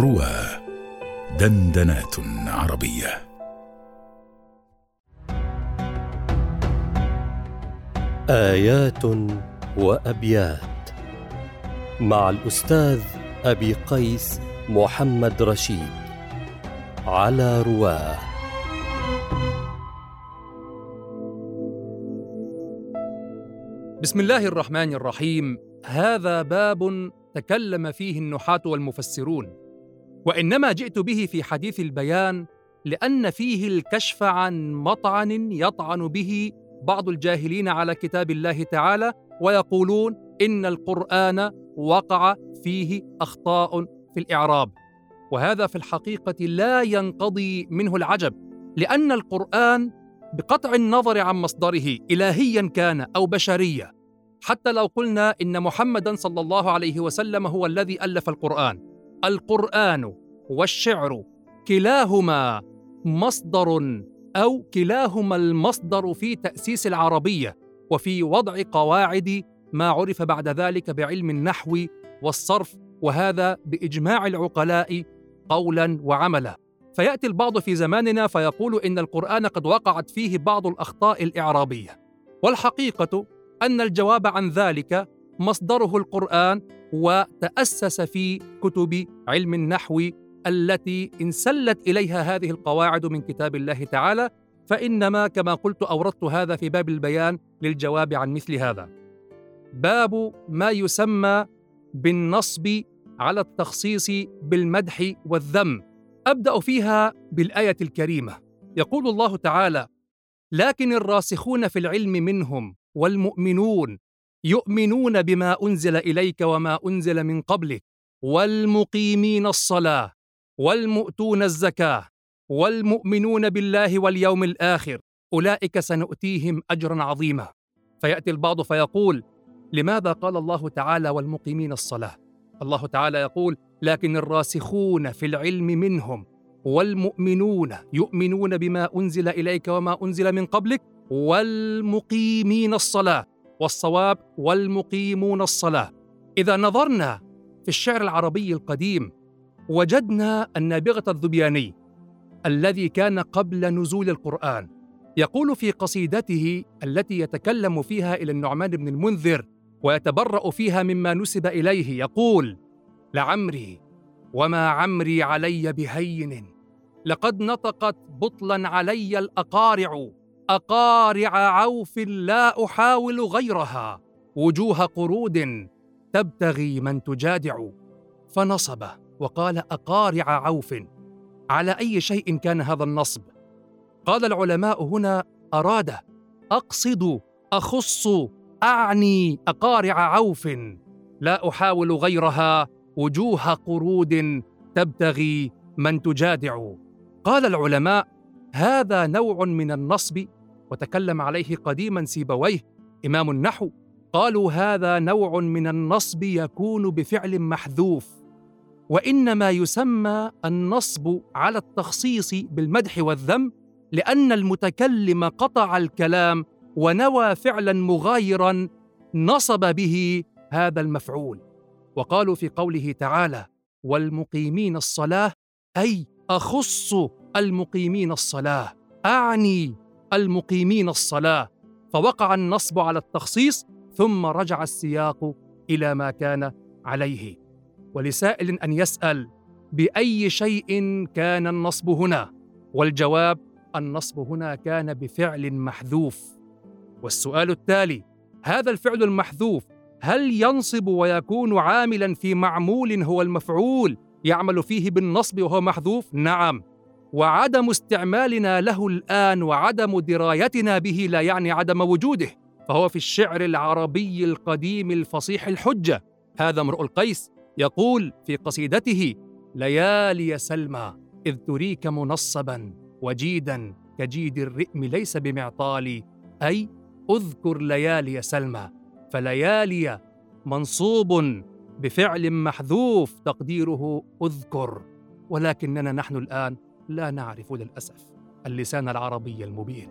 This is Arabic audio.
روى دندنات عربية. آيات وأبيات مع الأستاذ أبي قيس محمد رشيد على رواه بسم الله الرحمن الرحيم. هذا باب تكلم فيه النحاة والمفسرون. وإنما جئت به في حديث البيان لأن فيه الكشف عن مطعن يطعن به بعض الجاهلين على كتاب الله تعالى ويقولون إن القرآن وقع فيه أخطاء في الإعراب. وهذا في الحقيقة لا ينقضي منه العجب لأن القرآن بقطع النظر عن مصدره الهيا كان أو بشرية. حتى لو قلنا إن محمدا صلى الله عليه وسلم هو الذي ألف القرآن. القرآن والشعر كلاهما مصدر أو كلاهما المصدر في تأسيس العربية وفي وضع قواعد ما عرف بعد ذلك بعلم النحو والصرف وهذا بإجماع العقلاء قولا وعملا. فيأتي البعض في زماننا فيقول إن القرآن قد وقعت فيه بعض الأخطاء الإعرابية. والحقيقة أن الجواب عن ذلك مصدره القرآن وتأسس في كتب علم النحو التي انسلت إليها هذه القواعد من كتاب الله تعالى فإنما كما قلت أوردت هذا في باب البيان للجواب عن مثل هذا. باب ما يسمى بالنصب على التخصيص بالمدح والذم. أبدأ فيها بالآية الكريمة. يقول الله تعالى لكن الراسخون في العلم منهم والمؤمنون يؤمنون بما أنزل إليك وما أنزل من قبلك والمقيمين الصلاة والمؤتون الزكاة والمؤمنون بالله واليوم الآخر. أولئك سنؤتيهم اجرا عظيما. فيأتي البعض فيقول لماذا قال الله تعالى والمقيمين الصلاة؟ الله تعالى يقول لكن الراسخون في العلم منهم والمؤمنون يؤمنون بما أنزل إليك وما أنزل من قبلك والمقيمين الصلاة. والصواب والمقيمون الصلاة. إذا نظرنا في الشعر العربي القديم وجدنا النابغة الذبياني الذي كان قبل نزول القرآن يقول في قصيدته التي يتكلم فيها إلى النعمان بن المنذر ويتبرأ فيها مما نسب إليه يقول لعمري وما عمري علي بهين لقد نطقت بطلا علي الأقارع أقارع عوف لا أحاول غيرها. وجوه قرود تبتغي من تجادع. فنصب وقال أقارع عوف. على أي شيء كان هذا النصب؟ قال العلماء هنا أراد أقصد أخص أعني أقارع عوف. لا أحاول غيرها. وجوه قرود تبتغي من تجادع. قال العلماء هذا نوع من النصب وتكلم عليه قديما سيبويه إمام النحو قالوا هذا نوع من النصب يكون بفعل محذوف وإنما يسمى النصب على التخصيص بالمدح والذم لأن المتكلم قطع الكلام ونوى فعلا مغايرا نصب به هذا المفعول. وقالوا في قوله تعالى والمقيمين الصلاة أي أخص المقيمين الصلاة أعني المقيمين الصلاة فوقع النصب على التخصيص ثم رجع السياق إلى ما كان عليه. ولسائل أن يسأل بأي شيء كان النصب هنا؟ والجواب النصب هنا كان بفعل محذوف. والسؤال التالي هذا الفعل المحذوف هل ينصب ويكون عاملا في معمول هو المفعول يعمل فيه بالنصب وهو محذوف؟ نعم. وعدم استعمالنا له الآن وعدم درايتنا به لا يعني عدم وجوده. فهو في الشعر العربي القديم الفصيح الحجة. هذا امرؤ القيس يقول في قصيدته ليالي سلمى إذ تريك منصبا وجيدا كجيد الرئم ليس بمعطال أي أذكر ليالي سلمى فليالي منصوب بفعل محذوف تقديره أذكر. ولكننا نحن الآن لا نعرف للأسف اللسان العربي المبين.